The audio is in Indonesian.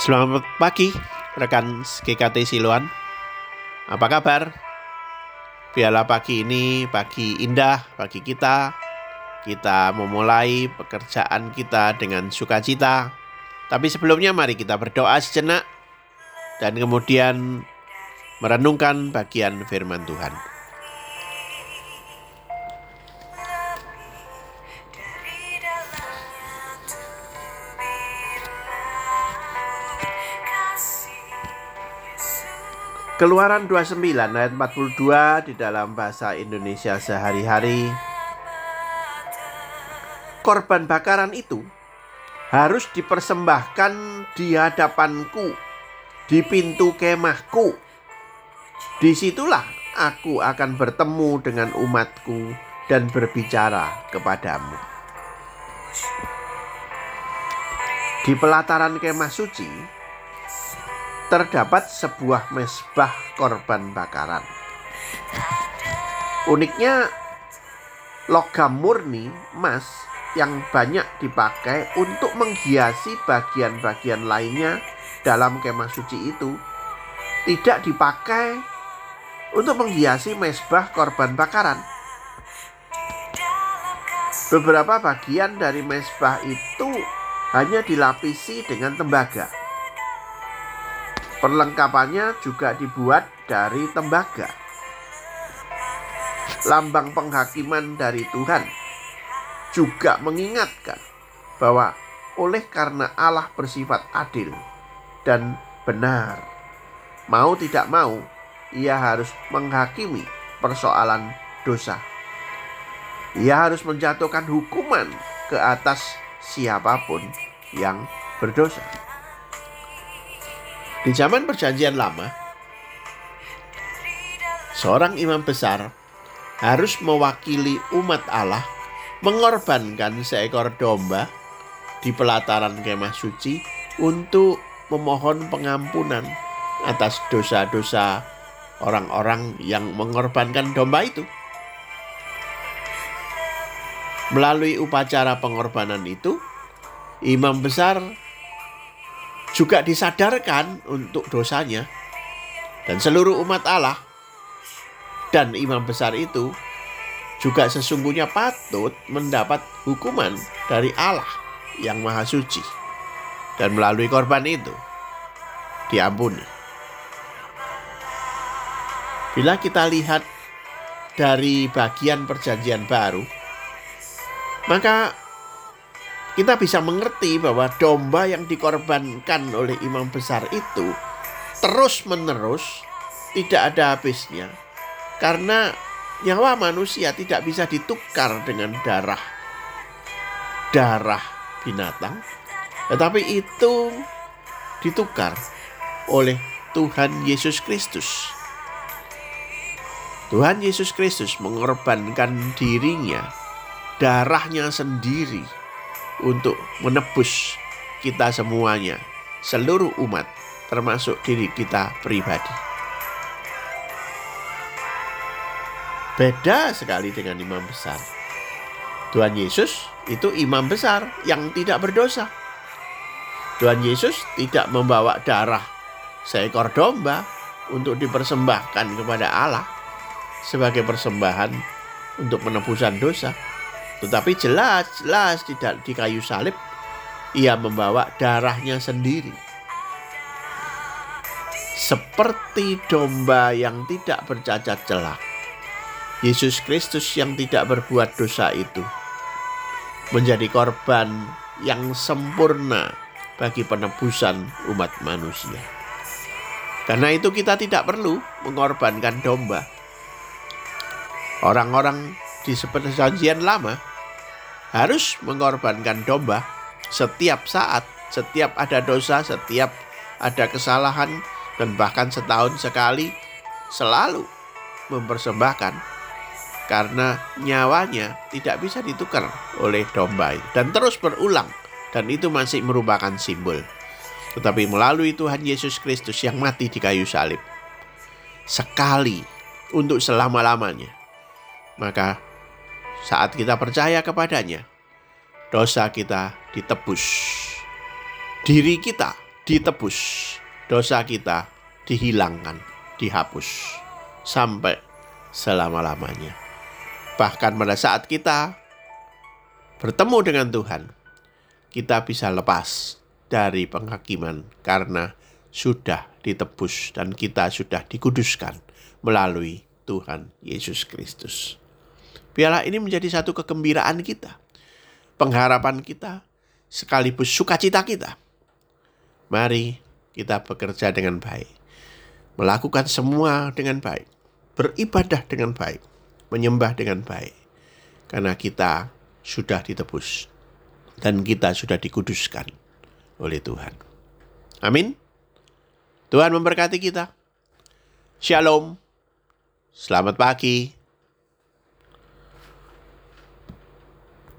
Selamat pagi, rekan GKT Siluan. Apa kabar? Biarlah pagi ini pagi indah bagi kita. Kita memulai pekerjaan kita dengan sukacita. Tapi sebelumnya mari kita berdoa sejenak dan kemudian merenungkan bagian firman Tuhan. Keluaran 29 ayat 42 di dalam bahasa Indonesia sehari-hari. Korban bakaran itu harus dipersembahkan di hadapanku, di pintu kemahku. Di situlah aku akan bertemu dengan umatku dan berbicara kepadamu. Di pelataran kemah suci, terdapat sebuah mesbah korban bakaran. Uniknya, logam murni emas yang banyak dipakai untuk menghiasi bagian-bagian lainnya dalam kemah suci itu tidak dipakai untuk menghiasi mesbah korban bakaran. Beberapa bagian dari mesbah itu hanya dilapisi dengan tembaga Perlengkapannya juga dibuat dari tembaga. Lambang penghakiman dari Tuhan juga mengingatkan bahwa oleh karena Allah bersifat adil dan benar, mau tidak mau ia harus menghakimi persoalan dosa. Ia harus menjatuhkan hukuman ke atas siapa pun yang berdosa. Di zaman Perjanjian Lama, seorang imam besar harus mewakili umat Allah mengorbankan seekor domba di pelataran kemah suci untuk memohon pengampunan atas dosa-dosa orang-orang yang mengorbankan domba itu. Melalui upacara pengorbanan itu, imam besar juga disadarkan untuk dosanya dan seluruh umat Allah dan imam besar itu juga sesungguhnya patut mendapat hukuman dari Allah yang maha suci dan melalui korban itu diampuni. Bila kita lihat dari bagian perjanjian baru, maka kita bisa mengerti bahwa domba yang dikorbankan oleh imam besar itu terus-menerus tidak ada habisnya. Karena nyawa manusia tidak bisa ditukar dengan darah darah binatang, tetapi itu ditukar oleh Tuhan Yesus Kristus. Tuhan Yesus Kristus mengorbankan dirinya, darahnya sendiri untuk menebus kita semuanya, seluruh umat, termasuk diri kita pribadi. Beda sekali dengan imam besar. Tuhan Yesus itu imam besar yang tidak berdosa. Tuhan Yesus tidak membawa darah seekor domba untuk dipersembahkan kepada Allah sebagai persembahan untuk penebusan dosa. Tetapi jelas-jelas tidak di kayu salib ia membawa darahnya sendiri. Seperti domba yang tidak bercacat celah. Yesus Kristus yang tidak berbuat dosa itu menjadi korban yang sempurna bagi penebusan umat manusia. Karena itu kita tidak perlu mengorbankan domba. Orang-orang di perjanjian lama harus mengorbankan domba setiap saat, setiap ada dosa, setiap ada kesalahan, dan bahkan setahun sekali selalu mempersembahkan karena nyawanya tidak bisa ditukar oleh domba dan terus berulang dan itu masih merupakan simbol. Tetapi melalui Tuhan Yesus Kristus yang mati di kayu salib sekali untuk selama-lamanya, maka saat kita percaya kepadanya, dosa kita ditebus. Diri kita ditebus, dosa kita dihilangkan, dihapus sampai selama-lamanya. Bahkan pada saat kita bertemu dengan Tuhan, kita bisa lepas dari penghakiman karena sudah ditebus dan kita sudah dikuduskan melalui Tuhan Yesus Kristus. Biarlah ini menjadi satu kegembiraan kita, pengharapan kita, sekaligus sukacita kita. Mari kita bekerja dengan baik, melakukan semua dengan baik, beribadah dengan baik, menyembah dengan baik, karena kita sudah ditebus dan kita sudah dikuduskan oleh Tuhan. Amin. Tuhan memberkati kita. Shalom. Selamat pagi.